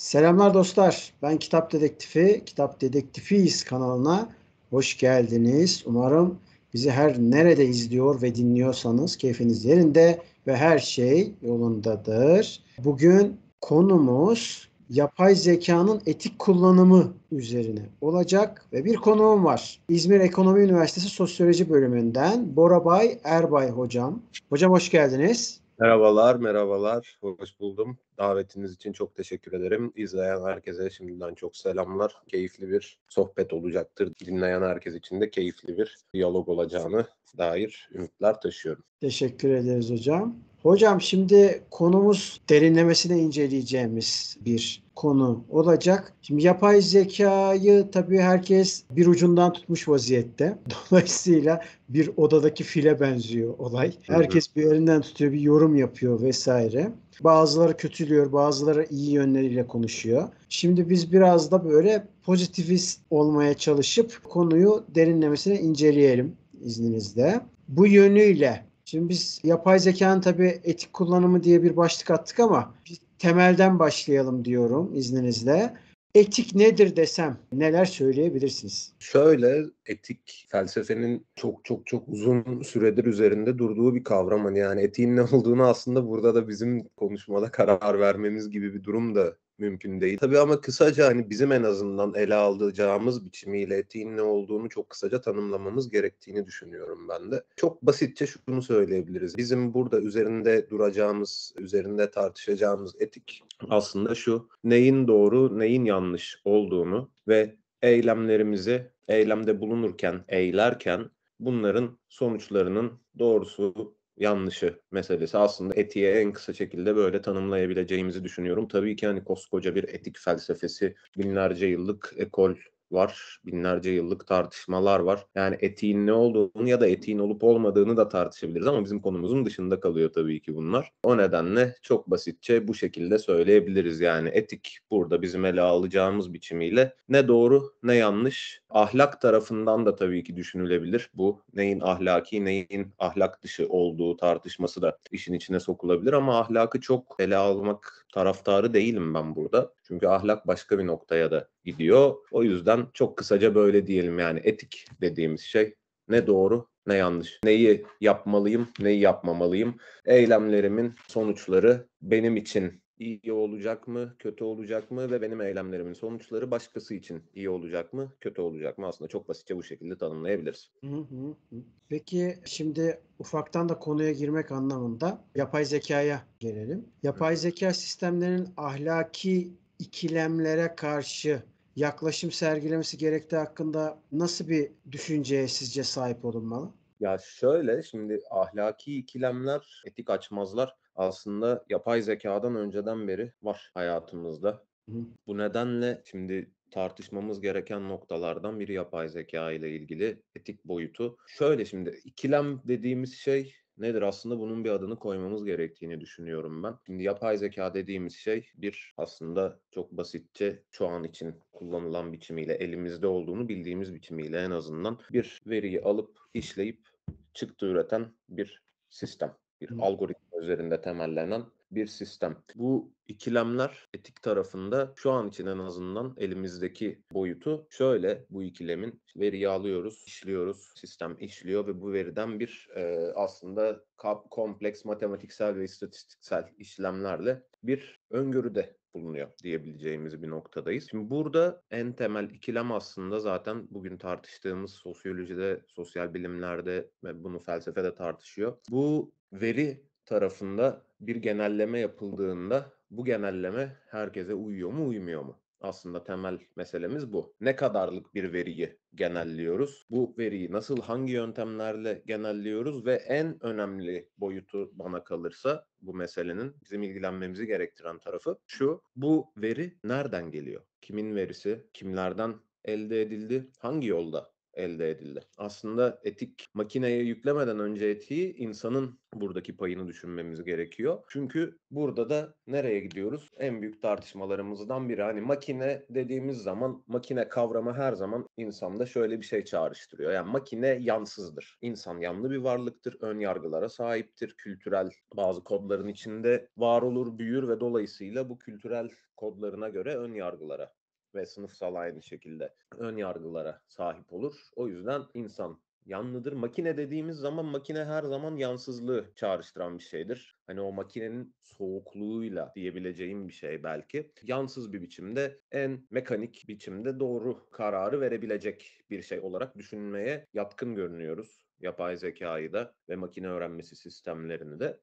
Selamlar dostlar. Ben Kitap Dedektifi, Kitap Dedektifiyiz kanalına hoş geldiniz. Umarım bizi her nerede izliyor ve dinliyorsanız keyfiniz yerinde ve her şey yolundadır. Bugün konumuz yapay zekanın etik kullanımı üzerine olacak ve bir konuğum var. İzmir Ekonomi Üniversitesi Sosyoloji bölümünden Bora Bay Erbay hocam. Hocam hoş geldiniz. Merhabalar, merhabalar. Hoş buldum. Davetiniz için çok teşekkür ederim. İzleyen herkese şimdiden çok selamlar. Keyifli bir sohbet olacaktır. Dinleyen herkes için de keyifli bir diyalog olacağını dair ümitler taşıyorum. Teşekkür ederiz hocam. Hocam şimdi konumuz derinlemesine inceleyeceğimiz bir konu olacak. Şimdi yapay zekayı tabii herkes bir ucundan tutmuş vaziyette. Dolayısıyla bir odadaki file benziyor olay. Herkes bir elinden tutuyor, bir yorum yapıyor vesaire. Bazıları kötülüyor, bazıları iyi yönleriyle konuşuyor. Şimdi biz biraz da böyle pozitivist olmaya çalışıp konuyu derinlemesine inceleyelim izninizle. Bu yönüyle Şimdi biz yapay zekanın tabii etik kullanımı diye bir başlık attık ama temelden başlayalım diyorum izninizle. Etik nedir desem neler söyleyebilirsiniz? Şöyle etik felsefenin çok çok çok uzun süredir üzerinde durduğu bir kavram. Hani yani etiğin ne olduğunu aslında burada da bizim konuşmada karar vermemiz gibi bir durum da mümkün değil. Tabii ama kısaca hani bizim en azından ele alacağımız biçimiyle etiğin ne olduğunu çok kısaca tanımlamamız gerektiğini düşünüyorum ben de. Çok basitçe şunu söyleyebiliriz. Bizim burada üzerinde duracağımız, üzerinde tartışacağımız etik aslında şu. Neyin doğru, neyin yanlış olduğunu ve eylemlerimizi eylemde bulunurken, eylerken bunların sonuçlarının doğrusu yanlışı meselesi aslında etiğe en kısa şekilde böyle tanımlayabileceğimizi düşünüyorum. Tabii ki hani koskoca bir etik felsefesi binlerce yıllık ekol var. Binlerce yıllık tartışmalar var. Yani etiğin ne olduğunu ya da etiğin olup olmadığını da tartışabiliriz ama bizim konumuzun dışında kalıyor tabii ki bunlar. O nedenle çok basitçe bu şekilde söyleyebiliriz. Yani etik burada bizim ele alacağımız biçimiyle ne doğru ne yanlış. Ahlak tarafından da tabii ki düşünülebilir. Bu neyin ahlaki neyin ahlak dışı olduğu tartışması da işin içine sokulabilir ama ahlakı çok ele almak taraftarı değilim ben burada. Çünkü ahlak başka bir noktaya da gidiyor. O yüzden çok kısaca böyle diyelim yani etik dediğimiz şey ne doğru ne yanlış. Neyi yapmalıyım, neyi yapmamalıyım. Eylemlerimin sonuçları benim için iyi olacak mı, kötü olacak mı ve benim eylemlerimin sonuçları başkası için iyi olacak mı, kötü olacak mı? Aslında çok basitçe bu şekilde tanımlayabiliriz. Hı hı hı. Peki şimdi ufaktan da konuya girmek anlamında yapay zekaya gelelim. Yapay zeka sistemlerinin ahlaki ikilemlere karşı yaklaşım sergilemesi gerektiği hakkında nasıl bir düşünceye sizce sahip olunmalı? Ya şöyle şimdi ahlaki ikilemler, etik açmazlar aslında yapay zekadan önceden beri var hayatımızda. Hı. Bu nedenle şimdi tartışmamız gereken noktalardan biri yapay zeka ile ilgili etik boyutu. Şöyle şimdi ikilem dediğimiz şey nedir? Aslında bunun bir adını koymamız gerektiğini düşünüyorum ben. Şimdi yapay zeka dediğimiz şey bir aslında çok basitçe şu an için kullanılan biçimiyle elimizde olduğunu bildiğimiz biçimiyle en azından bir veriyi alıp işleyip çıktı üreten bir sistem. Bir Hı. algoritma üzerinde temellenen bir sistem. Bu ikilemler etik tarafında şu an için en azından elimizdeki boyutu şöyle bu ikilemin veriyi alıyoruz, işliyoruz, sistem işliyor ve bu veriden bir e, aslında kompleks matematiksel ve istatistiksel işlemlerle bir öngörüde bulunuyor diyebileceğimiz bir noktadayız. Şimdi burada en temel ikilem aslında zaten bugün tartıştığımız sosyolojide, sosyal bilimlerde ve bunu felsefede tartışıyor. Bu veri tarafında bir genelleme yapıldığında bu genelleme herkese uyuyor mu uymuyor mu? Aslında temel meselemiz bu. Ne kadarlık bir veriyi genelliyoruz? Bu veriyi nasıl hangi yöntemlerle genelliyoruz ve en önemli boyutu bana kalırsa bu meselenin bizim ilgilenmemizi gerektiren tarafı şu. Bu veri nereden geliyor? Kimin verisi? Kimlerden elde edildi? Hangi yolda elde edildi. Aslında etik makineye yüklemeden önce etiği insanın buradaki payını düşünmemiz gerekiyor. Çünkü burada da nereye gidiyoruz? En büyük tartışmalarımızdan biri. Hani makine dediğimiz zaman makine kavramı her zaman insanda şöyle bir şey çağrıştırıyor. Yani makine yansızdır. İnsan yanlı bir varlıktır. Ön yargılara sahiptir. Kültürel bazı kodların içinde var olur, büyür ve dolayısıyla bu kültürel kodlarına göre ön yargılara ve sınıfsal aynı şekilde ön yargılara sahip olur. O yüzden insan yanlıdır. Makine dediğimiz zaman makine her zaman yansızlığı çağrıştıran bir şeydir. Hani o makinenin soğukluğuyla diyebileceğim bir şey belki. Yansız bir biçimde en mekanik biçimde doğru kararı verebilecek bir şey olarak düşünmeye yatkın görünüyoruz. Yapay zekayı da ve makine öğrenmesi sistemlerini de.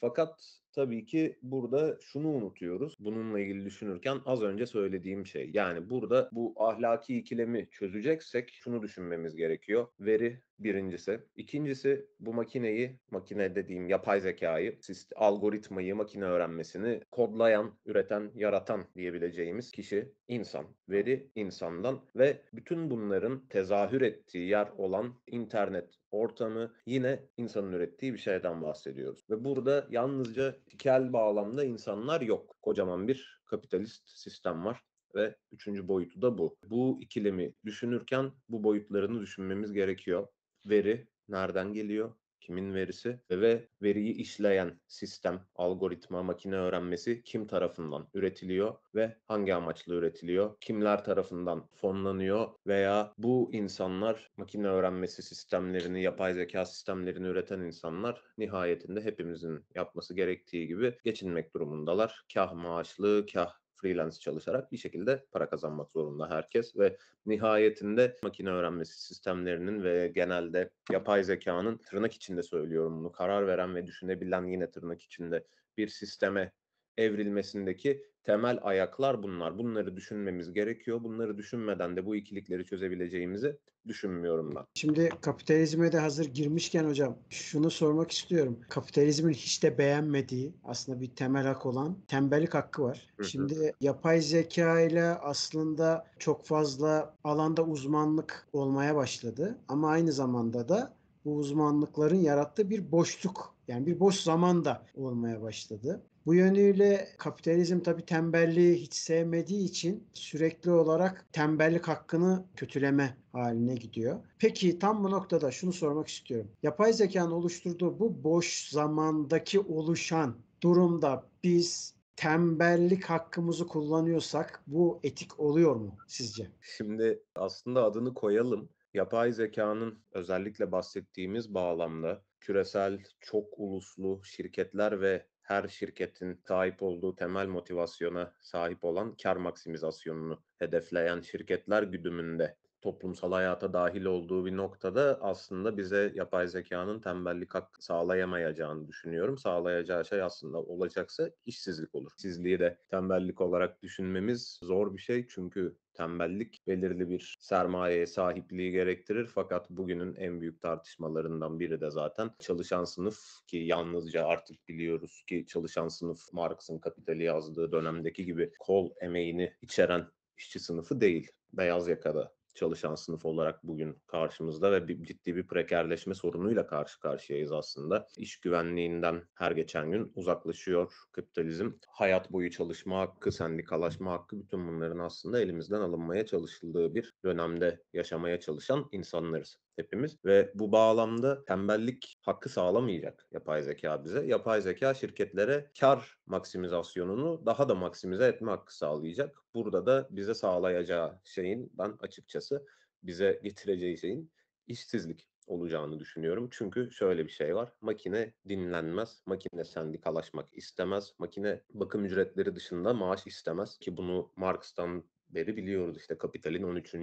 Fakat tabii ki burada şunu unutuyoruz. Bununla ilgili düşünürken az önce söylediğim şey. Yani burada bu ahlaki ikilemi çözeceksek şunu düşünmemiz gerekiyor. Veri birincisi. İkincisi bu makineyi, makine dediğim yapay zekayı, algoritmayı, makine öğrenmesini kodlayan, üreten, yaratan diyebileceğimiz kişi insan. Veri insandan ve bütün bunların tezahür ettiği yer olan internet ortamı yine insanın ürettiği bir şeyden bahsediyoruz. Ve burada yalnızca tikel bağlamda insanlar yok. Kocaman bir kapitalist sistem var ve üçüncü boyutu da bu. Bu ikilemi düşünürken bu boyutlarını düşünmemiz gerekiyor. Veri nereden geliyor? Kimin verisi ve veriyi işleyen sistem, algoritma, makine öğrenmesi kim tarafından üretiliyor ve hangi amaçla üretiliyor? Kimler tarafından fonlanıyor veya bu insanlar makine öğrenmesi sistemlerini, yapay zeka sistemlerini üreten insanlar nihayetinde hepimizin yapması gerektiği gibi geçinmek durumundalar. Kah maaşlı, kah freelance çalışarak bir şekilde para kazanmak zorunda herkes ve nihayetinde makine öğrenmesi sistemlerinin ve genelde yapay zekanın tırnak içinde söylüyorum bunu karar veren ve düşünebilen yine tırnak içinde bir sisteme evrilmesindeki temel ayaklar bunlar. Bunları düşünmemiz gerekiyor. Bunları düşünmeden de bu ikilikleri çözebileceğimizi düşünmüyorum ben. Şimdi kapitalizme de hazır girmişken hocam şunu sormak istiyorum. Kapitalizmin hiç de beğenmediği aslında bir temel hak olan tembellik hakkı var. Hı hı. Şimdi yapay zeka ile aslında çok fazla alanda uzmanlık olmaya başladı. Ama aynı zamanda da bu uzmanlıkların yarattığı bir boşluk yani bir boş zaman da olmaya başladı. Bu yönüyle kapitalizm tabii tembelliği hiç sevmediği için sürekli olarak tembellik hakkını kötüleme haline gidiyor. Peki tam bu noktada şunu sormak istiyorum. Yapay zekanın oluşturduğu bu boş zamandaki oluşan durumda biz tembellik hakkımızı kullanıyorsak bu etik oluyor mu sizce? Şimdi aslında adını koyalım. Yapay zekanın özellikle bahsettiğimiz bağlamda küresel çok uluslu şirketler ve her şirketin sahip olduğu temel motivasyona sahip olan kar maksimizasyonunu hedefleyen şirketler güdümünde toplumsal hayata dahil olduğu bir noktada aslında bize yapay zekanın tembellik hakkı sağlayamayacağını düşünüyorum. Sağlayacağı şey aslında olacaksa işsizlik olur. İşsizliği de tembellik olarak düşünmemiz zor bir şey çünkü tembellik belirli bir sermayeye sahipliği gerektirir fakat bugünün en büyük tartışmalarından biri de zaten çalışan sınıf ki yalnızca artık biliyoruz ki çalışan sınıf Marx'ın Kapitali yazdığı dönemdeki gibi kol emeğini içeren işçi sınıfı değil. Beyaz yakada çalışan sınıf olarak bugün karşımızda ve bir, ciddi bir prekerleşme sorunuyla karşı karşıyayız aslında. İş güvenliğinden her geçen gün uzaklaşıyor kapitalizm. Hayat boyu çalışma hakkı, sendikalaşma hakkı bütün bunların aslında elimizden alınmaya çalışıldığı bir dönemde yaşamaya çalışan insanlarız hepimiz ve bu bağlamda tembellik hakkı sağlamayacak yapay zeka bize. Yapay zeka şirketlere kar maksimizasyonunu daha da maksimize etme hakkı sağlayacak. Burada da bize sağlayacağı şeyin ben açıkçası bize getireceği şeyin işsizlik olacağını düşünüyorum. Çünkü şöyle bir şey var. Makine dinlenmez. Makine sendikalaşmak istemez. Makine bakım ücretleri dışında maaş istemez ki bunu Marx'tan beri biliyoruz işte Kapital'in 13.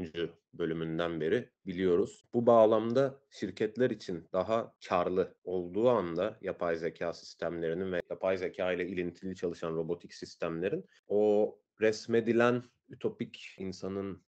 bölümünden beri biliyoruz. Bu bağlamda şirketler için daha karlı olduğu anda yapay zeka sistemlerinin ve yapay zeka ile ilintili çalışan robotik sistemlerin o resmedilen ütopik insanın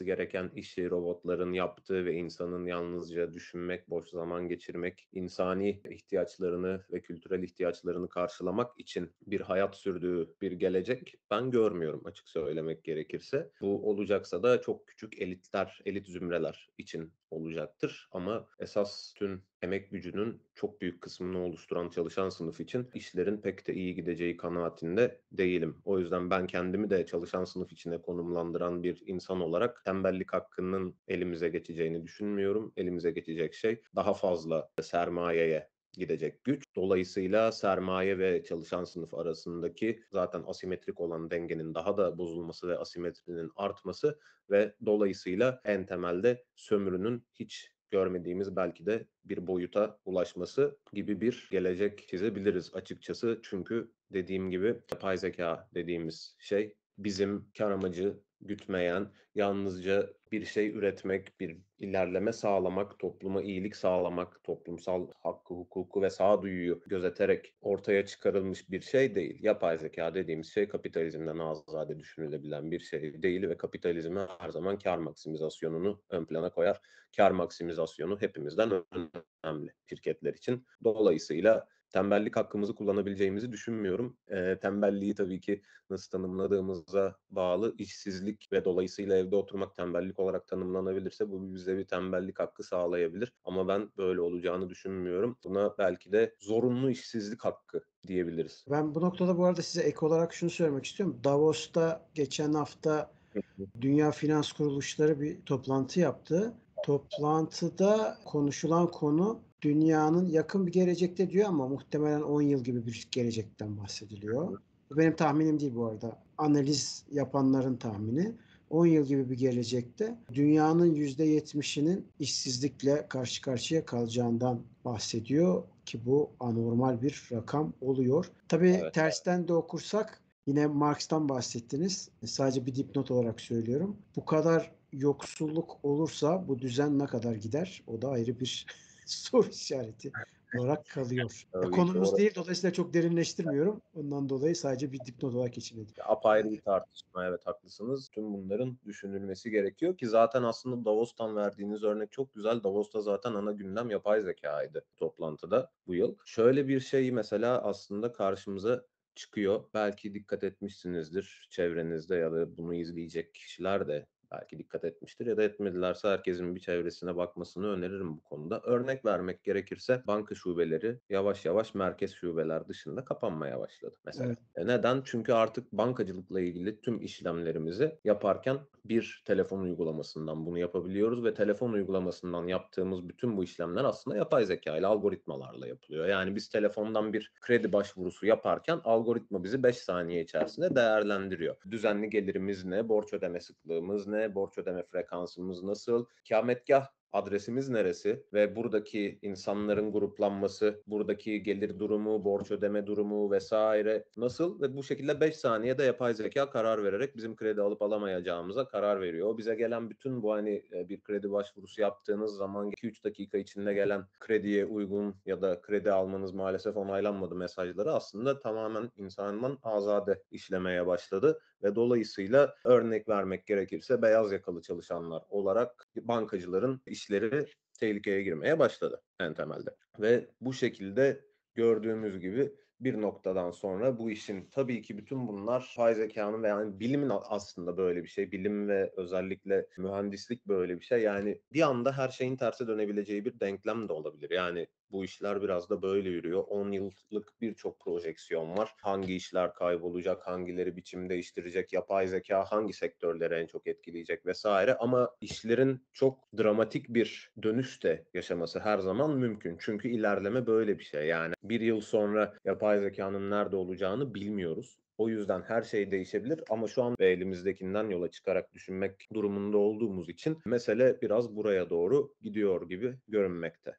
gereken işi robotların yaptığı ve insanın yalnızca düşünmek, boş zaman geçirmek, insani ihtiyaçlarını ve kültürel ihtiyaçlarını karşılamak için bir hayat sürdüğü bir gelecek ben görmüyorum açık söylemek gerekirse. Bu olacaksa da çok küçük elitler, elit zümreler için olacaktır ama esas tüm emek gücünün çok büyük kısmını oluşturan çalışan sınıf için işlerin pek de iyi gideceği kanaatinde değilim. O yüzden ben kendimi de çalışan sınıf içine konumlandıran bir insan olarak tembellik hakkının elimize geçeceğini düşünmüyorum. Elimize geçecek şey daha fazla sermayeye gidecek güç. Dolayısıyla sermaye ve çalışan sınıf arasındaki zaten asimetrik olan dengenin daha da bozulması ve asimetrinin artması ve dolayısıyla en temelde sömürünün hiç görmediğimiz belki de bir boyuta ulaşması gibi bir gelecek çizebiliriz açıkçası. Çünkü dediğim gibi yapay zeka dediğimiz şey bizim kar amacı gütmeyen, yalnızca bir şey üretmek, bir ilerleme sağlamak, topluma iyilik sağlamak, toplumsal hakkı, hukuku ve sağduyuyu gözeterek ortaya çıkarılmış bir şey değil. Yapay zeka dediğimiz şey kapitalizmden azade düşünülebilen bir şey değil ve kapitalizmi her zaman kar maksimizasyonunu ön plana koyar. Kar maksimizasyonu hepimizden önemli şirketler için. Dolayısıyla tembellik hakkımızı kullanabileceğimizi düşünmüyorum. E, tembelliği tabii ki nasıl tanımladığımıza bağlı işsizlik ve dolayısıyla evde oturmak tembellik olarak tanımlanabilirse bu bize bir tembellik hakkı sağlayabilir. Ama ben böyle olacağını düşünmüyorum. Buna belki de zorunlu işsizlik hakkı diyebiliriz. Ben bu noktada bu arada size ek olarak şunu söylemek istiyorum. Davos'ta geçen hafta Dünya Finans Kuruluşları bir toplantı yaptı. Toplantıda konuşulan konu dünyanın yakın bir gelecekte diyor ama muhtemelen 10 yıl gibi bir gelecekten bahsediliyor. Benim tahminim değil bu arada. Analiz yapanların tahmini. 10 yıl gibi bir gelecekte dünyanın %70'inin işsizlikle karşı karşıya kalacağından bahsediyor ki bu anormal bir rakam oluyor. Tabii evet, tersten de okursak yine Marx'tan bahsettiniz. Sadece bir dipnot olarak söylüyorum. Bu kadar yoksulluk olursa bu düzen ne kadar gider? O da ayrı bir soru işareti olarak kalıyor. Tabii Konumuz ki, değil dolayısıyla çok derinleştirmiyorum. Ondan dolayı sadece bir dipnot olarak geçilelim. Apayrı bir tartışma evet haklısınız. Tüm bunların düşünülmesi gerekiyor ki zaten aslında Davos'tan verdiğiniz örnek çok güzel. Davos'ta zaten ana gündem yapay zekaydı toplantıda bu yıl. Şöyle bir şey mesela aslında karşımıza çıkıyor. Belki dikkat etmişsinizdir çevrenizde ya da bunu izleyecek kişiler de belki dikkat etmiştir ya da etmedilerse herkesin bir çevresine bakmasını öneririm bu konuda. Örnek vermek gerekirse banka şubeleri yavaş yavaş merkez şubeler dışında kapanmaya başladı mesela. Evet. E neden? Çünkü artık bankacılıkla ilgili tüm işlemlerimizi yaparken bir telefon uygulamasından bunu yapabiliyoruz ve telefon uygulamasından yaptığımız bütün bu işlemler aslında yapay zeka ile algoritmalarla yapılıyor. Yani biz telefondan bir kredi başvurusu yaparken algoritma bizi 5 saniye içerisinde değerlendiriyor. Düzenli gelirimiz ne, borç ödeme sıklığımız ne, borç ödeme frekansımız nasıl, kametgah adresimiz neresi? Ve buradaki insanların gruplanması, buradaki gelir durumu, borç ödeme durumu vesaire nasıl? Ve bu şekilde 5 saniyede yapay zeka karar vererek bizim kredi alıp alamayacağımıza karar veriyor. Bize gelen bütün bu hani e, bir kredi başvurusu yaptığınız zaman 2-3 dakika içinde gelen krediye uygun ya da kredi almanız maalesef onaylanmadı mesajları aslında tamamen insanın azade işlemeye başladı ve dolayısıyla örnek vermek gerekirse beyaz yakalı çalışanlar olarak bankacıların iş işleri tehlikeye girmeye başladı en temelde. Ve bu şekilde gördüğümüz gibi bir noktadan sonra bu işin tabii ki bütün bunlar fay zekanın ve yani bilimin aslında böyle bir şey. Bilim ve özellikle mühendislik böyle bir şey. Yani bir anda her şeyin terse dönebileceği bir denklem de olabilir. Yani bu işler biraz da böyle yürüyor. 10 yıllık birçok projeksiyon var. Hangi işler kaybolacak, hangileri biçim değiştirecek, yapay zeka hangi sektörleri en çok etkileyecek vesaire. Ama işlerin çok dramatik bir dönüş de yaşaması her zaman mümkün. Çünkü ilerleme böyle bir şey. Yani bir yıl sonra yapay zekanın nerede olacağını bilmiyoruz. O yüzden her şey değişebilir ama şu an elimizdekinden yola çıkarak düşünmek durumunda olduğumuz için mesele biraz buraya doğru gidiyor gibi görünmekte.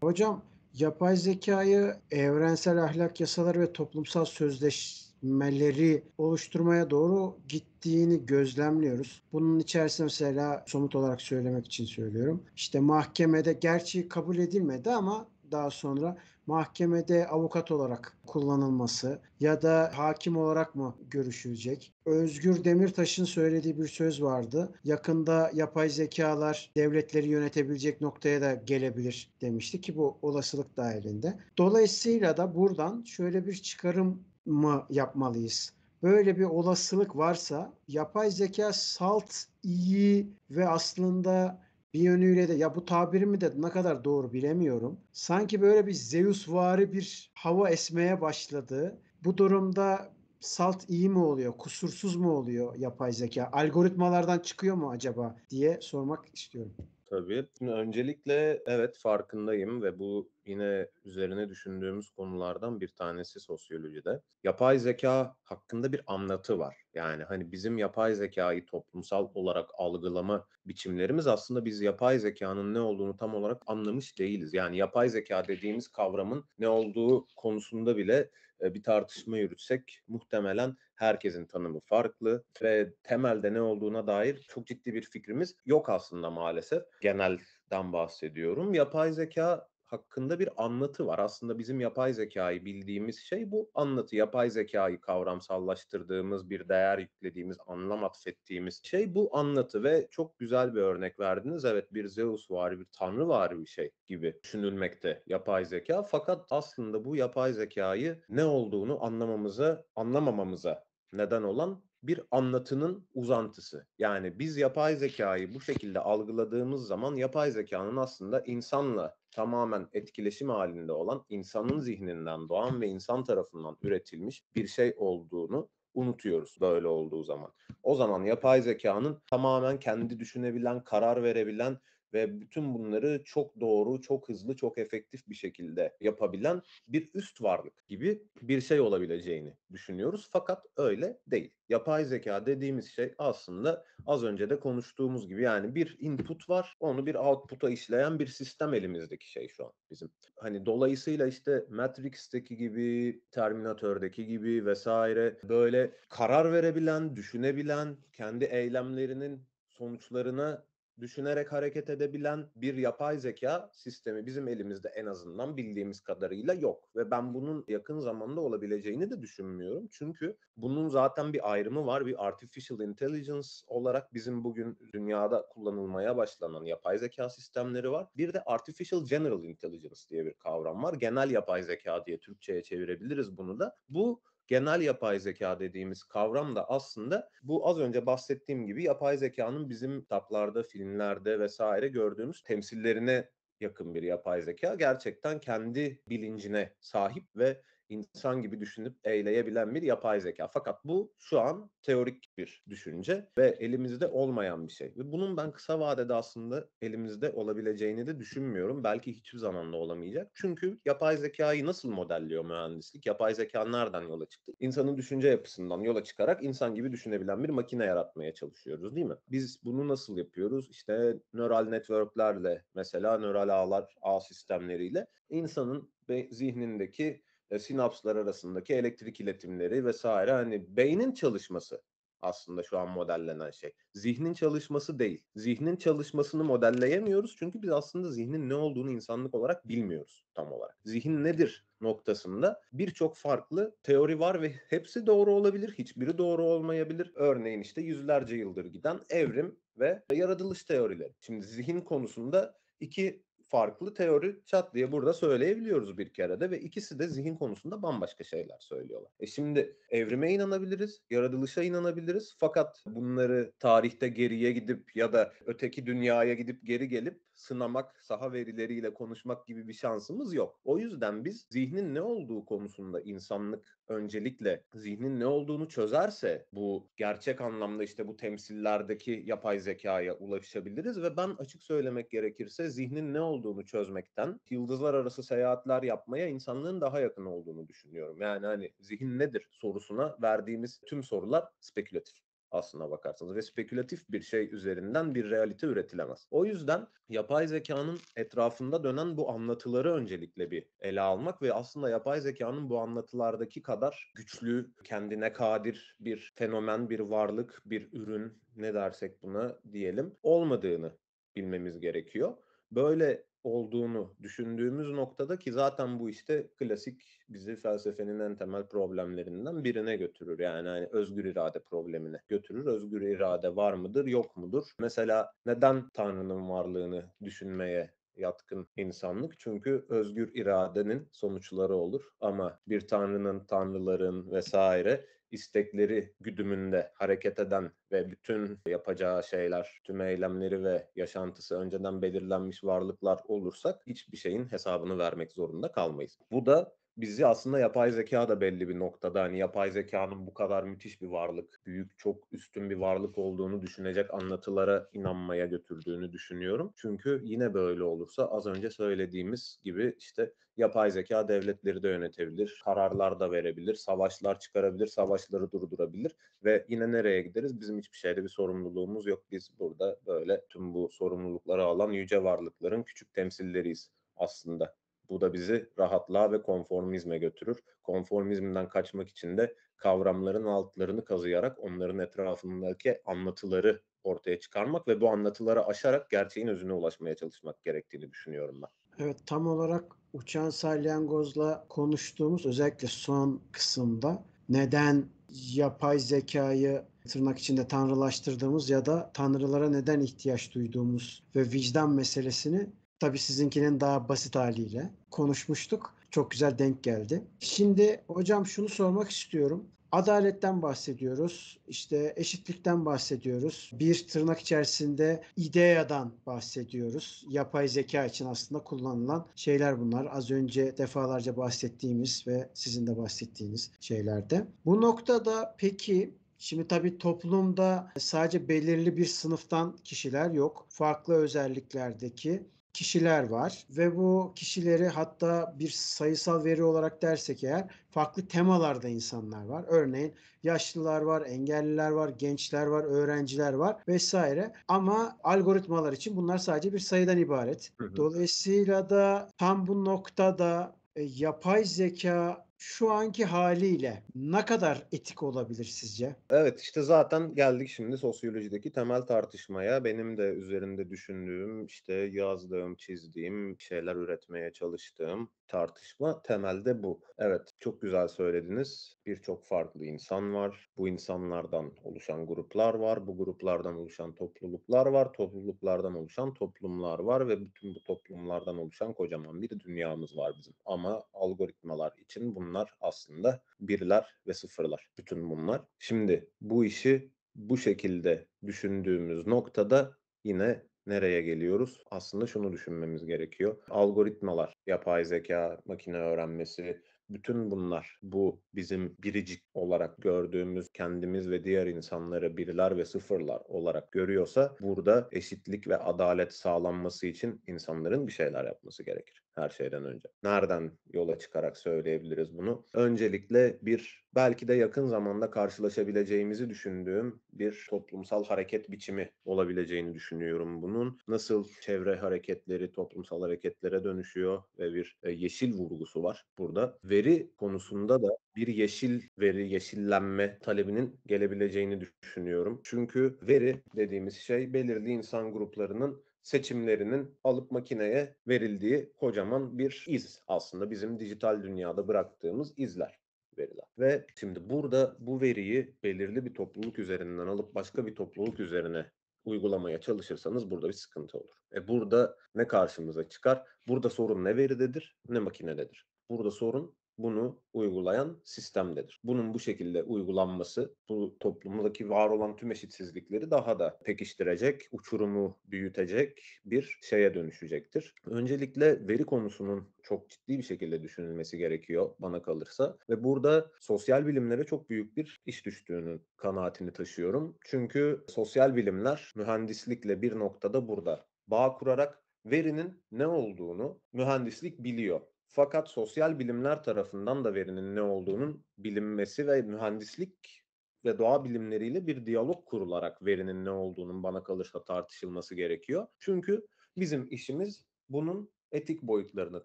Hocam yapay zekayı evrensel ahlak yasaları ve toplumsal sözleşmeleri oluşturmaya doğru gittiğini gözlemliyoruz. Bunun içerisinde mesela somut olarak söylemek için söylüyorum. İşte mahkemede gerçi kabul edilmedi ama daha sonra mahkemede avukat olarak kullanılması ya da hakim olarak mı görüşülecek? Özgür Demirtaş'ın söylediği bir söz vardı. Yakında yapay zekalar devletleri yönetebilecek noktaya da gelebilir demişti ki bu olasılık dahilinde. Dolayısıyla da buradan şöyle bir çıkarım mı yapmalıyız? Böyle bir olasılık varsa yapay zeka salt iyi ve aslında bir yönüyle de ya bu tabirimi de ne kadar doğru bilemiyorum. Sanki böyle bir Zeusvari bir hava esmeye başladı. Bu durumda salt iyi mi oluyor, kusursuz mu oluyor yapay zeka? Algoritmalardan çıkıyor mu acaba diye sormak istiyorum. Tabii. Öncelikle evet farkındayım ve bu yine üzerine düşündüğümüz konulardan bir tanesi sosyolojide. Yapay zeka hakkında bir anlatı var. Yani hani bizim yapay zekayı toplumsal olarak algılama biçimlerimiz aslında biz yapay zekanın ne olduğunu tam olarak anlamış değiliz. Yani yapay zeka dediğimiz kavramın ne olduğu konusunda bile bir tartışma yürütsek muhtemelen herkesin tanımı farklı ve temelde ne olduğuna dair çok ciddi bir fikrimiz yok aslında maalesef. Genelden bahsediyorum. Yapay zeka hakkında bir anlatı var. Aslında bizim yapay zekayı bildiğimiz şey bu anlatı. Yapay zekayı kavramsallaştırdığımız, bir değer yüklediğimiz, anlam atfettiğimiz şey bu anlatı ve çok güzel bir örnek verdiniz. Evet bir Zeus var, bir tanrı var bir şey gibi düşünülmekte yapay zeka. Fakat aslında bu yapay zekayı ne olduğunu anlamamıza, anlamamamıza neden olan bir anlatının uzantısı. Yani biz yapay zekayı bu şekilde algıladığımız zaman yapay zekanın aslında insanla tamamen etkileşim halinde olan insanın zihninden doğan ve insan tarafından üretilmiş bir şey olduğunu unutuyoruz böyle olduğu zaman. O zaman yapay zekanın tamamen kendi düşünebilen, karar verebilen ve bütün bunları çok doğru, çok hızlı, çok efektif bir şekilde yapabilen bir üst varlık gibi bir şey olabileceğini düşünüyoruz. Fakat öyle değil. Yapay zeka dediğimiz şey aslında az önce de konuştuğumuz gibi yani bir input var, onu bir output'a işleyen bir sistem elimizdeki şey şu an bizim. Hani dolayısıyla işte Matrix'teki gibi, Terminator'daki gibi vesaire böyle karar verebilen, düşünebilen, kendi eylemlerinin sonuçlarına düşünerek hareket edebilen bir yapay zeka sistemi bizim elimizde en azından bildiğimiz kadarıyla yok. Ve ben bunun yakın zamanda olabileceğini de düşünmüyorum. Çünkü bunun zaten bir ayrımı var. Bir artificial intelligence olarak bizim bugün dünyada kullanılmaya başlanan yapay zeka sistemleri var. Bir de artificial general intelligence diye bir kavram var. Genel yapay zeka diye Türkçe'ye çevirebiliriz bunu da. Bu genel yapay zeka dediğimiz kavram da aslında bu az önce bahsettiğim gibi yapay zekanın bizim kitaplarda, filmlerde vesaire gördüğümüz temsillerine yakın bir yapay zeka. Gerçekten kendi bilincine sahip ve insan gibi düşünüp eyleyebilen bir yapay zeka. Fakat bu şu an teorik bir düşünce ve elimizde olmayan bir şey. Ve bunun ben kısa vadede aslında elimizde olabileceğini de düşünmüyorum. Belki hiçbir zaman da olamayacak. Çünkü yapay zekayı nasıl modelliyor mühendislik? Yapay zeka nereden yola çıktı? İnsanın düşünce yapısından yola çıkarak insan gibi düşünebilen bir makine yaratmaya çalışıyoruz değil mi? Biz bunu nasıl yapıyoruz? İşte nöral networklerle mesela nöral ağlar, ağ sistemleriyle insanın zihnindeki e, sinapslar arasındaki elektrik iletimleri vesaire hani beynin çalışması aslında şu an modellenen şey. Zihnin çalışması değil. Zihnin çalışmasını modelleyemiyoruz çünkü biz aslında zihnin ne olduğunu insanlık olarak bilmiyoruz tam olarak. Zihin nedir noktasında birçok farklı teori var ve hepsi doğru olabilir, hiçbiri doğru olmayabilir. Örneğin işte yüzlerce yıldır giden evrim ve yaratılış teorileri. Şimdi zihin konusunda iki farklı teori çat diye burada söyleyebiliyoruz bir kerede ve ikisi de zihin konusunda bambaşka şeyler söylüyorlar. E şimdi evrime inanabiliriz, yaratılışa inanabiliriz fakat bunları tarihte geriye gidip ya da öteki dünyaya gidip geri gelip sınamak, saha verileriyle konuşmak gibi bir şansımız yok. O yüzden biz zihnin ne olduğu konusunda insanlık öncelikle zihnin ne olduğunu çözerse bu gerçek anlamda işte bu temsillerdeki yapay zekaya ulaşabiliriz ve ben açık söylemek gerekirse zihnin ne olduğunu çözmekten yıldızlar arası seyahatler yapmaya insanlığın daha yakın olduğunu düşünüyorum. Yani hani zihin nedir sorusuna verdiğimiz tüm sorular spekülatif aslına bakarsanız ve spekülatif bir şey üzerinden bir realite üretilemez. O yüzden yapay zekanın etrafında dönen bu anlatıları öncelikle bir ele almak ve aslında yapay zekanın bu anlatılardaki kadar güçlü, kendine kadir bir fenomen, bir varlık, bir ürün ne dersek buna diyelim olmadığını bilmemiz gerekiyor. Böyle olduğunu düşündüğümüz noktada ki zaten bu işte klasik bizi felsefenin en temel problemlerinden birine götürür. Yani hani özgür irade problemine götürür. Özgür irade var mıdır, yok mudur? Mesela neden Tanrı'nın varlığını düşünmeye yatkın insanlık. Çünkü özgür iradenin sonuçları olur. Ama bir tanrının, tanrıların vesaire istekleri güdümünde hareket eden ve bütün yapacağı şeyler, tüm eylemleri ve yaşantısı önceden belirlenmiş varlıklar olursak hiçbir şeyin hesabını vermek zorunda kalmayız. Bu da bizi aslında yapay zeka da belli bir noktada hani yapay zekanın bu kadar müthiş bir varlık, büyük çok üstün bir varlık olduğunu düşünecek anlatılara inanmaya götürdüğünü düşünüyorum. Çünkü yine böyle olursa az önce söylediğimiz gibi işte yapay zeka devletleri de yönetebilir, kararlar da verebilir, savaşlar çıkarabilir, savaşları durdurabilir ve yine nereye gideriz? Bizim hiçbir şeyde bir sorumluluğumuz yok. Biz burada böyle tüm bu sorumlulukları alan yüce varlıkların küçük temsilleriyiz aslında. Bu da bizi rahatlığa ve konformizme götürür. Konformizmden kaçmak için de kavramların altlarını kazıyarak onların etrafındaki anlatıları ortaya çıkarmak ve bu anlatıları aşarak gerçeğin özüne ulaşmaya çalışmak gerektiğini düşünüyorum ben. Evet tam olarak uçan salyangozla konuştuğumuz özellikle son kısımda neden yapay zekayı tırnak içinde tanrılaştırdığımız ya da tanrılara neden ihtiyaç duyduğumuz ve vicdan meselesini Tabii sizinkinin daha basit haliyle konuşmuştuk. Çok güzel denk geldi. Şimdi hocam şunu sormak istiyorum. Adaletten bahsediyoruz. işte eşitlikten bahsediyoruz. Bir tırnak içerisinde ideyadan bahsediyoruz. Yapay zeka için aslında kullanılan şeyler bunlar. Az önce defalarca bahsettiğimiz ve sizin de bahsettiğiniz şeylerde. Bu noktada peki Şimdi tabii toplumda sadece belirli bir sınıftan kişiler yok. Farklı özelliklerdeki kişiler var ve bu kişileri hatta bir sayısal veri olarak dersek eğer farklı temalarda insanlar var. Örneğin yaşlılar var, engelliler var, gençler var, öğrenciler var vesaire. Ama algoritmalar için bunlar sadece bir sayıdan ibaret. Dolayısıyla da tam bu noktada e, yapay zeka şu anki haliyle ne kadar etik olabilir sizce? Evet işte zaten geldik şimdi sosyolojideki temel tartışmaya. Benim de üzerinde düşündüğüm, işte yazdığım, çizdiğim, şeyler üretmeye çalıştığım tartışma temelde bu. Evet, çok güzel söylediniz. Birçok farklı insan var. Bu insanlardan oluşan gruplar var. Bu gruplardan oluşan topluluklar var. Topluluklardan oluşan toplumlar var ve bütün bu toplumlardan oluşan kocaman bir dünyamız var bizim. Ama algoritmalar için bunlar aslında birler ve sıfırlar. Bütün bunlar. Şimdi bu işi bu şekilde düşündüğümüz noktada yine nereye geliyoruz? Aslında şunu düşünmemiz gerekiyor. Algoritmalar, yapay zeka, makine öğrenmesi, bütün bunlar bu bizim biricik olarak gördüğümüz kendimiz ve diğer insanları birler ve sıfırlar olarak görüyorsa burada eşitlik ve adalet sağlanması için insanların bir şeyler yapması gerekir her şeyden önce. Nereden yola çıkarak söyleyebiliriz bunu? Öncelikle bir belki de yakın zamanda karşılaşabileceğimizi düşündüğüm bir toplumsal hareket biçimi olabileceğini düşünüyorum bunun. Nasıl çevre hareketleri toplumsal hareketlere dönüşüyor ve bir e, yeşil vurgusu var burada. Veri konusunda da bir yeşil veri, yeşillenme talebinin gelebileceğini düşünüyorum. Çünkü veri dediğimiz şey belirli insan gruplarının seçimlerinin alıp makineye verildiği kocaman bir iz aslında bizim dijital dünyada bıraktığımız izler veriler. Ve şimdi burada bu veriyi belirli bir topluluk üzerinden alıp başka bir topluluk üzerine uygulamaya çalışırsanız burada bir sıkıntı olur. E burada ne karşımıza çıkar? Burada sorun ne veridedir ne makinededir. Burada sorun bunu uygulayan sistemdedir. Bunun bu şekilde uygulanması bu toplumdaki var olan tüm eşitsizlikleri daha da pekiştirecek, uçurumu büyütecek bir şeye dönüşecektir. Öncelikle veri konusunun çok ciddi bir şekilde düşünülmesi gerekiyor bana kalırsa ve burada sosyal bilimlere çok büyük bir iş düştüğünün kanaatini taşıyorum. Çünkü sosyal bilimler mühendislikle bir noktada burada bağ kurarak verinin ne olduğunu mühendislik biliyor. Fakat sosyal bilimler tarafından da verinin ne olduğunun bilinmesi ve mühendislik ve doğa bilimleriyle bir diyalog kurularak verinin ne olduğunun bana kalırsa tartışılması gerekiyor. Çünkü bizim işimiz bunun etik boyutlarını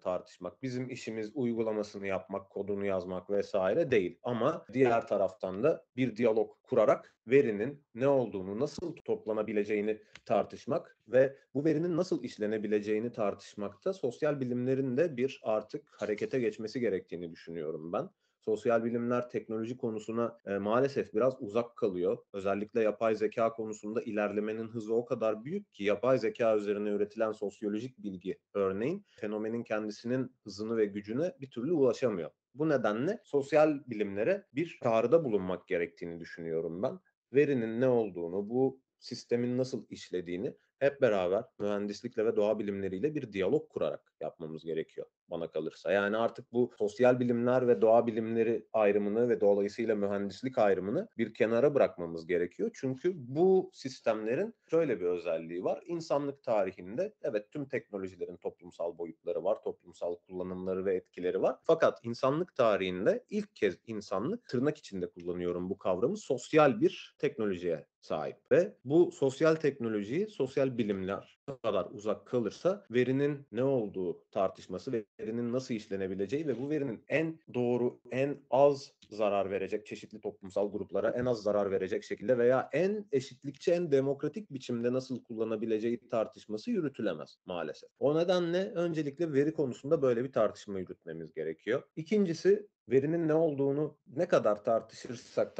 tartışmak. Bizim işimiz uygulamasını yapmak, kodunu yazmak vesaire değil. Ama diğer taraftan da bir diyalog kurarak verinin ne olduğunu, nasıl toplanabileceğini tartışmak ve bu verinin nasıl işlenebileceğini tartışmakta sosyal bilimlerin de bir artık harekete geçmesi gerektiğini düşünüyorum ben sosyal bilimler teknoloji konusuna e, maalesef biraz uzak kalıyor. Özellikle yapay zeka konusunda ilerlemenin hızı o kadar büyük ki yapay zeka üzerine üretilen sosyolojik bilgi örneğin fenomenin kendisinin hızını ve gücüne bir türlü ulaşamıyor. Bu nedenle sosyal bilimlere bir çağrıda bulunmak gerektiğini düşünüyorum ben. Verinin ne olduğunu, bu sistemin nasıl işlediğini hep beraber mühendislikle ve doğa bilimleriyle bir diyalog kurarak yapmamız gerekiyor bana kalırsa. Yani artık bu sosyal bilimler ve doğa bilimleri ayrımını ve dolayısıyla mühendislik ayrımını bir kenara bırakmamız gerekiyor. Çünkü bu sistemlerin şöyle bir özelliği var. İnsanlık tarihinde evet tüm teknolojilerin toplumsal boyutları var, toplumsal kullanımları ve etkileri var. Fakat insanlık tarihinde ilk kez insanlık tırnak içinde kullanıyorum bu kavramı sosyal bir teknolojiye sahip ve bu sosyal teknolojiyi sosyal bilimler kadar uzak kalırsa verinin ne olduğu tartışması ve verinin nasıl işlenebileceği ve bu verinin en doğru, en az zarar verecek çeşitli toplumsal gruplara en az zarar verecek şekilde veya en eşitlikçi, en demokratik biçimde nasıl kullanabileceği tartışması yürütülemez maalesef. O nedenle öncelikle veri konusunda böyle bir tartışma yürütmemiz gerekiyor. İkincisi verinin ne olduğunu ne kadar tartışırsak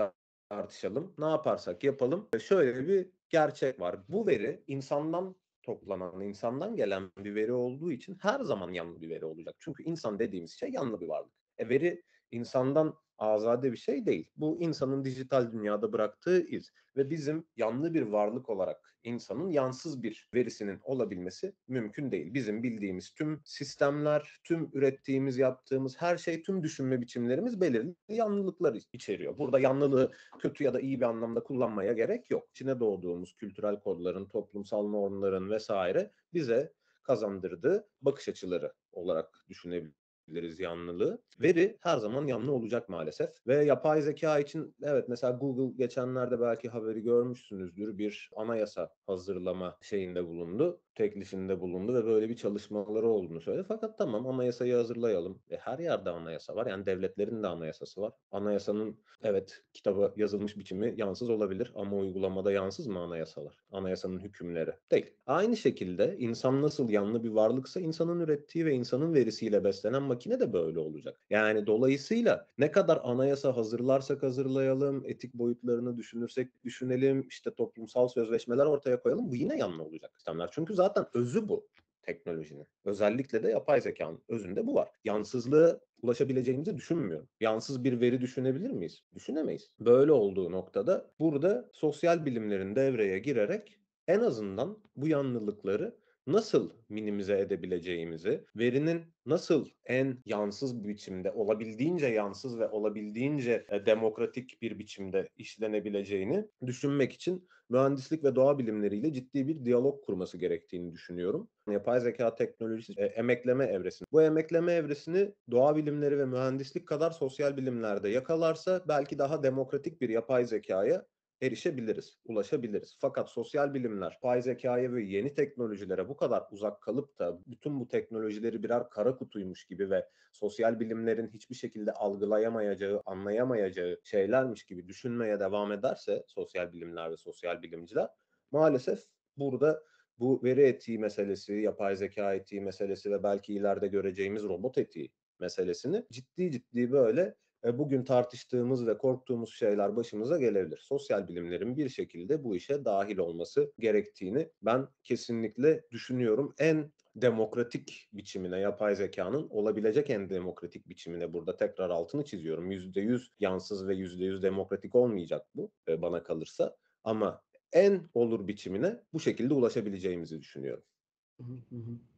tartışalım, ne yaparsak yapalım. Şöyle bir gerçek var. Bu veri insandan toplanan, insandan gelen bir veri olduğu için her zaman yanlı bir veri olacak. Çünkü insan dediğimiz şey yanlı bir varlık. E veri insandan azade bir şey değil. Bu insanın dijital dünyada bıraktığı iz ve bizim yanlı bir varlık olarak insanın yansız bir verisinin olabilmesi mümkün değil. Bizim bildiğimiz tüm sistemler, tüm ürettiğimiz, yaptığımız her şey, tüm düşünme biçimlerimiz belirli yanlılıklar içeriyor. Burada yanlılığı kötü ya da iyi bir anlamda kullanmaya gerek yok. İçine doğduğumuz kültürel kodların, toplumsal normların vesaire bize kazandırdığı bakış açıları olarak düşünebiliriz diyebiliriz yanlılığı. Veri her zaman yanlı olacak maalesef. Ve yapay zeka için evet mesela Google geçenlerde belki haberi görmüşsünüzdür bir anayasa hazırlama şeyinde bulundu teklifinde bulundu ve böyle bir çalışmaları olduğunu söyledi. Fakat tamam anayasayı hazırlayalım. E, her yerde anayasa var. Yani devletlerin de anayasası var. Anayasanın evet kitaba yazılmış biçimi yansız olabilir ama uygulamada yansız mı anayasalar? Anayasanın hükümleri. Değil. Aynı şekilde insan nasıl yanlı bir varlıksa insanın ürettiği ve insanın verisiyle beslenen makine de böyle olacak. Yani dolayısıyla ne kadar anayasa hazırlarsak hazırlayalım, etik boyutlarını düşünürsek düşünelim, işte toplumsal sözleşmeler ortaya koyalım bu yine yanlı olacak sistemler. Çünkü zaten özü bu teknolojinin. Özellikle de yapay zekanın özünde bu var. Yansızlığı ulaşabileceğimizi düşünmüyorum. Yansız bir veri düşünebilir miyiz? Düşünemeyiz. Böyle olduğu noktada burada sosyal bilimlerin devreye girerek en azından bu yanlılıkları nasıl minimize edebileceğimizi, verinin nasıl en yansız biçimde, olabildiğince yansız ve olabildiğince e, demokratik bir biçimde işlenebileceğini düşünmek için mühendislik ve doğa bilimleriyle ciddi bir diyalog kurması gerektiğini düşünüyorum. Yapay zeka teknolojisi e, emekleme evresini. Bu emekleme evresini doğa bilimleri ve mühendislik kadar sosyal bilimlerde yakalarsa belki daha demokratik bir yapay zekaya erişebiliriz, ulaşabiliriz. Fakat sosyal bilimler, pay zekaya ve yeni teknolojilere bu kadar uzak kalıp da bütün bu teknolojileri birer kara kutuymuş gibi ve sosyal bilimlerin hiçbir şekilde algılayamayacağı, anlayamayacağı şeylermiş gibi düşünmeye devam ederse sosyal bilimler ve sosyal bilimciler maalesef burada bu veri etiği meselesi, yapay zeka etiği meselesi ve belki ileride göreceğimiz robot etiği meselesini ciddi ciddi böyle e, bugün tartıştığımız ve korktuğumuz şeyler başımıza gelebilir. Sosyal bilimlerin bir şekilde bu işe dahil olması gerektiğini ben kesinlikle düşünüyorum. En demokratik biçimine yapay zekanın olabilecek en demokratik biçimine burada tekrar altını çiziyorum. %100 yansız ve %100 demokratik olmayacak bu e, bana kalırsa ama en olur biçimine bu şekilde ulaşabileceğimizi düşünüyorum.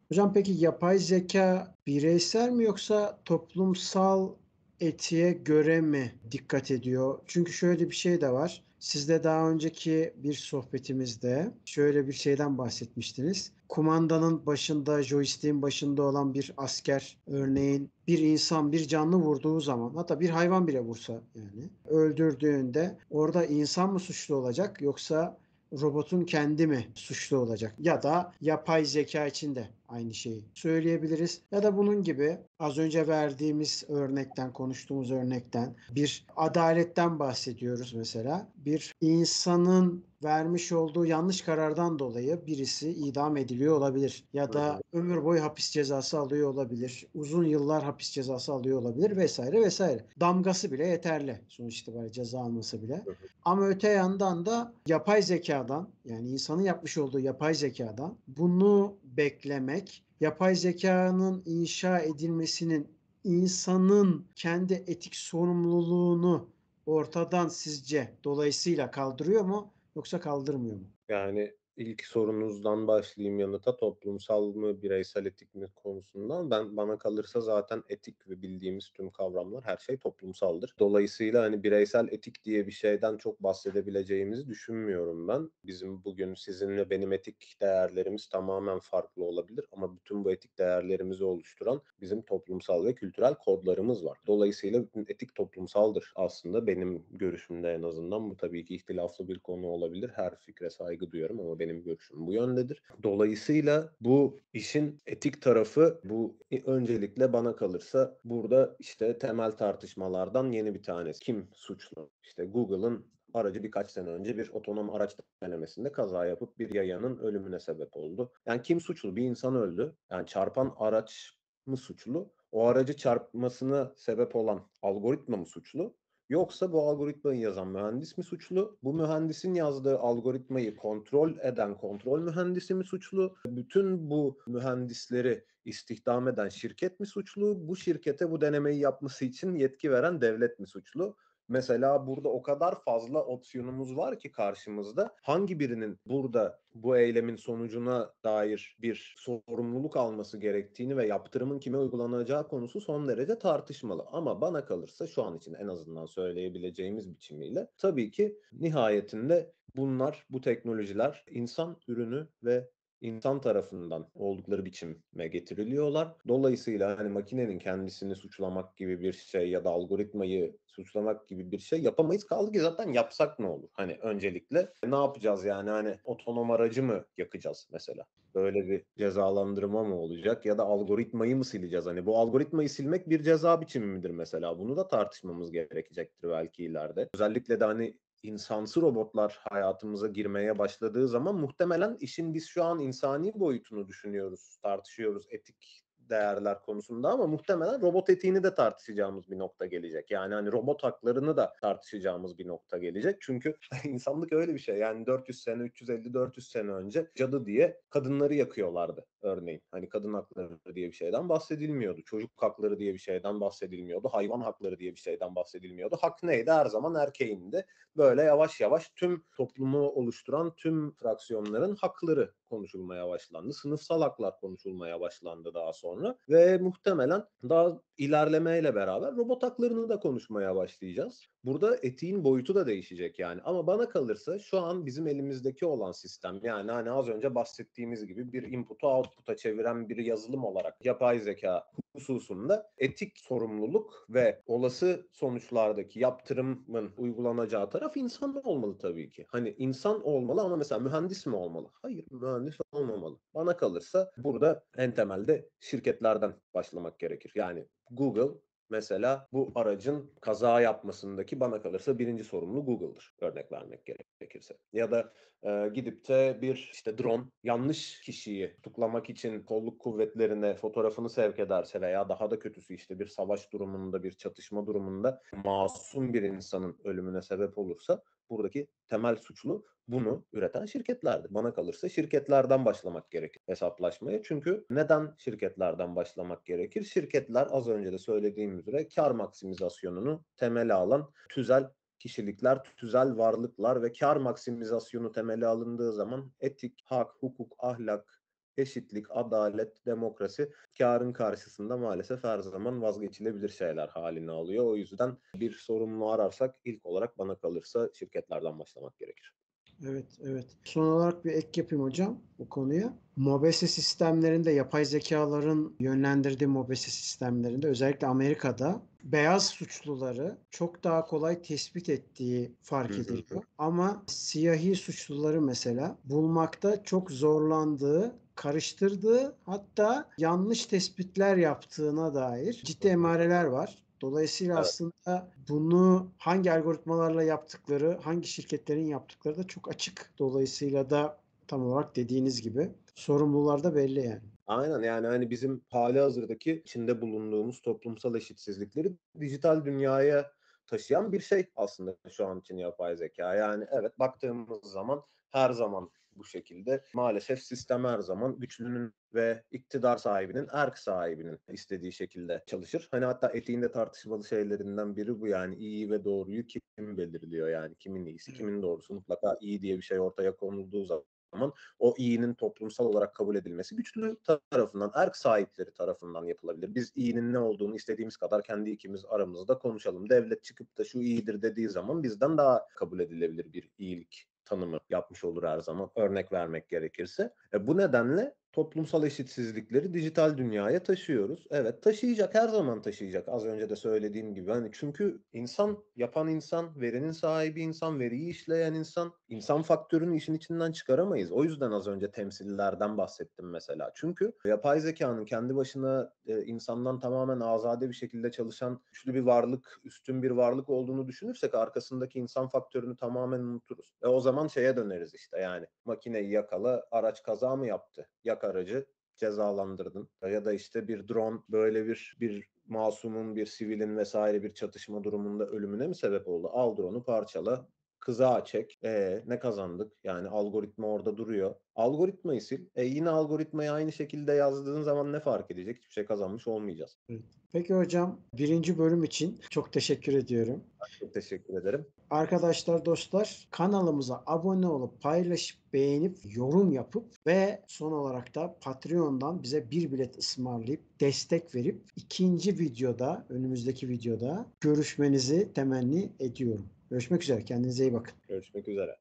Hocam peki yapay zeka bireysel mi yoksa toplumsal etiğe göre mi dikkat ediyor? Çünkü şöyle bir şey de var. Sizde daha önceki bir sohbetimizde şöyle bir şeyden bahsetmiştiniz. Kumandanın başında, joystick'in başında olan bir asker örneğin bir insan bir canlı vurduğu zaman hatta bir hayvan bile vursa yani öldürdüğünde orada insan mı suçlu olacak yoksa robotun kendi mi suçlu olacak? Ya da yapay zeka içinde aynı şeyi söyleyebiliriz. Ya da bunun gibi az önce verdiğimiz örnekten, konuştuğumuz örnekten bir adaletten bahsediyoruz mesela. Bir insanın vermiş olduğu yanlış karardan dolayı birisi idam ediliyor olabilir ya da ömür boyu hapis cezası alıyor olabilir. Uzun yıllar hapis cezası alıyor olabilir vesaire vesaire. Damgası bile yeterli sonuç itibariyle ceza alması bile. Ama öte yandan da yapay zekadan yani insanın yapmış olduğu yapay zekadan bunu beklemek, yapay zekanın inşa edilmesinin insanın kendi etik sorumluluğunu ortadan sizce dolayısıyla kaldırıyor mu yoksa kaldırmıyor mu? Yani ilk sorunuzdan başlayayım yanıta toplumsal mı bireysel etik mi konusundan ben bana kalırsa zaten etik ve bildiğimiz tüm kavramlar her şey toplumsaldır. Dolayısıyla hani bireysel etik diye bir şeyden çok bahsedebileceğimizi düşünmüyorum ben. Bizim bugün sizin ve benim etik değerlerimiz tamamen farklı olabilir ama bütün bu etik değerlerimizi oluşturan bizim toplumsal ve kültürel kodlarımız var. Dolayısıyla etik toplumsaldır aslında benim görüşümde en azından bu tabii ki ihtilaflı bir konu olabilir. Her fikre saygı duyuyorum ama benim görüşüm bu yöndedir. Dolayısıyla bu işin etik tarafı bu öncelikle bana kalırsa burada işte temel tartışmalardan yeni bir tanesi. Kim suçlu? İşte Google'ın aracı birkaç sene önce bir otonom araç denemesinde kaza yapıp bir yayanın ölümüne sebep oldu. Yani kim suçlu? Bir insan öldü. Yani çarpan araç mı suçlu? O aracı çarpmasına sebep olan algoritma mı suçlu? Yoksa bu algoritmayı yazan mühendis mi suçlu? Bu mühendisin yazdığı algoritmayı kontrol eden kontrol mühendisi mi suçlu? Bütün bu mühendisleri istihdam eden şirket mi suçlu? Bu şirkete bu denemeyi yapması için yetki veren devlet mi suçlu? Mesela burada o kadar fazla opsiyonumuz var ki karşımızda hangi birinin burada bu eylemin sonucuna dair bir sorumluluk alması gerektiğini ve yaptırımın kime uygulanacağı konusu son derece tartışmalı. Ama bana kalırsa şu an için en azından söyleyebileceğimiz biçimiyle tabii ki nihayetinde bunlar, bu teknolojiler insan ürünü ve insan tarafından oldukları biçime getiriliyorlar. Dolayısıyla hani makinenin kendisini suçlamak gibi bir şey ya da algoritmayı suçlamak gibi bir şey yapamayız. Kaldı ki zaten yapsak ne olur? Hani öncelikle ne yapacağız yani hani otonom aracı mı yakacağız mesela? Böyle bir cezalandırma mı olacak ya da algoritmayı mı sileceğiz? Hani bu algoritmayı silmek bir ceza biçimi midir mesela? Bunu da tartışmamız gerekecektir belki ileride. Özellikle de hani insansı robotlar hayatımıza girmeye başladığı zaman muhtemelen işin biz şu an insani boyutunu düşünüyoruz, tartışıyoruz etik değerler konusunda ama muhtemelen robot etiğini de tartışacağımız bir nokta gelecek. Yani hani robot haklarını da tartışacağımız bir nokta gelecek. Çünkü insanlık öyle bir şey. Yani 400 sene, 350-400 sene önce cadı diye kadınları yakıyorlardı örneğin. Hani kadın hakları diye bir şeyden bahsedilmiyordu. Çocuk hakları diye bir şeyden bahsedilmiyordu. Hayvan hakları diye bir şeyden bahsedilmiyordu. Hak neydi? Her zaman erkeğindi. Böyle yavaş yavaş tüm toplumu oluşturan tüm fraksiyonların hakları konuşulmaya başlandı. Sınıfsal haklar konuşulmaya başlandı daha sonra ve muhtemelen daha ilerlemeyle beraber robot haklarını da konuşmaya başlayacağız. Burada etiğin boyutu da değişecek yani. Ama bana kalırsa şu an bizim elimizdeki olan sistem yani hani az önce bahsettiğimiz gibi bir input'u output'a çeviren bir yazılım olarak yapay zeka hususunda etik sorumluluk ve olası sonuçlardaki yaptırımın uygulanacağı taraf insan olmalı tabii ki. Hani insan olmalı ama mesela mühendis mi olmalı? Hayır mühendis olmamalı. Bana kalırsa burada en temelde şirketlerden başlamak gerekir. Yani Google mesela bu aracın kaza yapmasındaki bana kalırsa birinci sorumlu Google'dır örnek vermek gerekirse. Ya da e, gidip de bir işte drone yanlış kişiyi tutuklamak için kolluk kuvvetlerine fotoğrafını sevk ederse veya daha da kötüsü işte bir savaş durumunda bir çatışma durumunda masum bir insanın ölümüne sebep olursa buradaki temel suçlu bunu üreten şirketlerdir. Bana kalırsa şirketlerden başlamak gerekir hesaplaşmaya. Çünkü neden şirketlerden başlamak gerekir? Şirketler az önce de söylediğim üzere kar maksimizasyonunu temele alan tüzel kişilikler, tüzel varlıklar ve kar maksimizasyonu temeli alındığı zaman etik, hak, hukuk, ahlak, eşitlik, adalet, demokrasi karın karşısında maalesef her zaman vazgeçilebilir şeyler haline alıyor. O yüzden bir sorumlu ararsak ilk olarak bana kalırsa şirketlerden başlamak gerekir. Evet, evet. Son olarak bir ek yapayım hocam bu konuya. Mobese sistemlerinde yapay zekaların yönlendirdiği mobese sistemlerinde özellikle Amerika'da beyaz suçluları çok daha kolay tespit ettiği fark ediliyor. Ama siyahi suçluları mesela bulmakta çok zorlandığı karıştırdığı hatta yanlış tespitler yaptığına dair ciddi emareler var. Dolayısıyla Evet. aslında bunu hangi algoritmalarla yaptıkları, hangi şirketlerin yaptıkları da çok açık. Dolayısıyla da tam olarak dediğiniz gibi sorumlular da belli yani. Aynen yani hani bizim hali hazırdaki içinde bulunduğumuz toplumsal eşitsizlikleri dijital dünyaya taşıyan bir şey aslında şu an için yapay zeka. Yani evet baktığımız zaman her zaman bu şekilde maalesef sistem her zaman güçlünün ve iktidar sahibinin, erk sahibinin istediği şekilde çalışır. Hani hatta etiğinde tartışmalı şeylerinden biri bu yani iyi ve doğruyu kim belirliyor yani kimin iyisi, kimin doğrusu mutlaka iyi diye bir şey ortaya konulduğu zaman o iyinin toplumsal olarak kabul edilmesi güçlü tarafından, erk sahipleri tarafından yapılabilir. Biz iyinin ne olduğunu istediğimiz kadar kendi ikimiz aramızda konuşalım. Devlet çıkıp da şu iyidir dediği zaman bizden daha kabul edilebilir bir iyilik tanımı yapmış olur her zaman. Örnek vermek gerekirse. E, bu nedenle toplumsal eşitsizlikleri dijital dünyaya taşıyoruz. Evet taşıyacak her zaman taşıyacak az önce de söylediğim gibi. Hani çünkü insan yapan insan, verinin sahibi insan, veriyi işleyen insan, insan faktörünü işin içinden çıkaramayız. O yüzden az önce temsillerden bahsettim mesela. Çünkü yapay zekanın kendi başına e, insandan tamamen azade bir şekilde çalışan güçlü bir varlık, üstün bir varlık olduğunu düşünürsek arkasındaki insan faktörünü tamamen unuturuz. Ve o zaman şeye döneriz işte yani makineyi yakala, araç kaza mı yaptı? Yak aracı cezalandırdın. Ya da işte bir drone böyle bir bir masumun, bir sivilin vesaire bir çatışma durumunda ölümüne mi sebep oldu? Al drone'u parçala, kızağa çek. E ne kazandık? Yani algoritma orada duruyor. Algoritmayı sil. E yine algoritmayı aynı şekilde yazdığın zaman ne fark edecek? Hiçbir şey kazanmış olmayacağız. Peki hocam birinci bölüm için çok teşekkür ediyorum. Çok teşekkür ederim. Arkadaşlar, dostlar kanalımıza abone olup paylaşıp beğenip yorum yapıp ve son olarak da Patreon'dan bize bir bilet ısmarlayıp destek verip ikinci videoda önümüzdeki videoda görüşmenizi temenni ediyorum. Görüşmek üzere. Kendinize iyi bakın. Görüşmek üzere.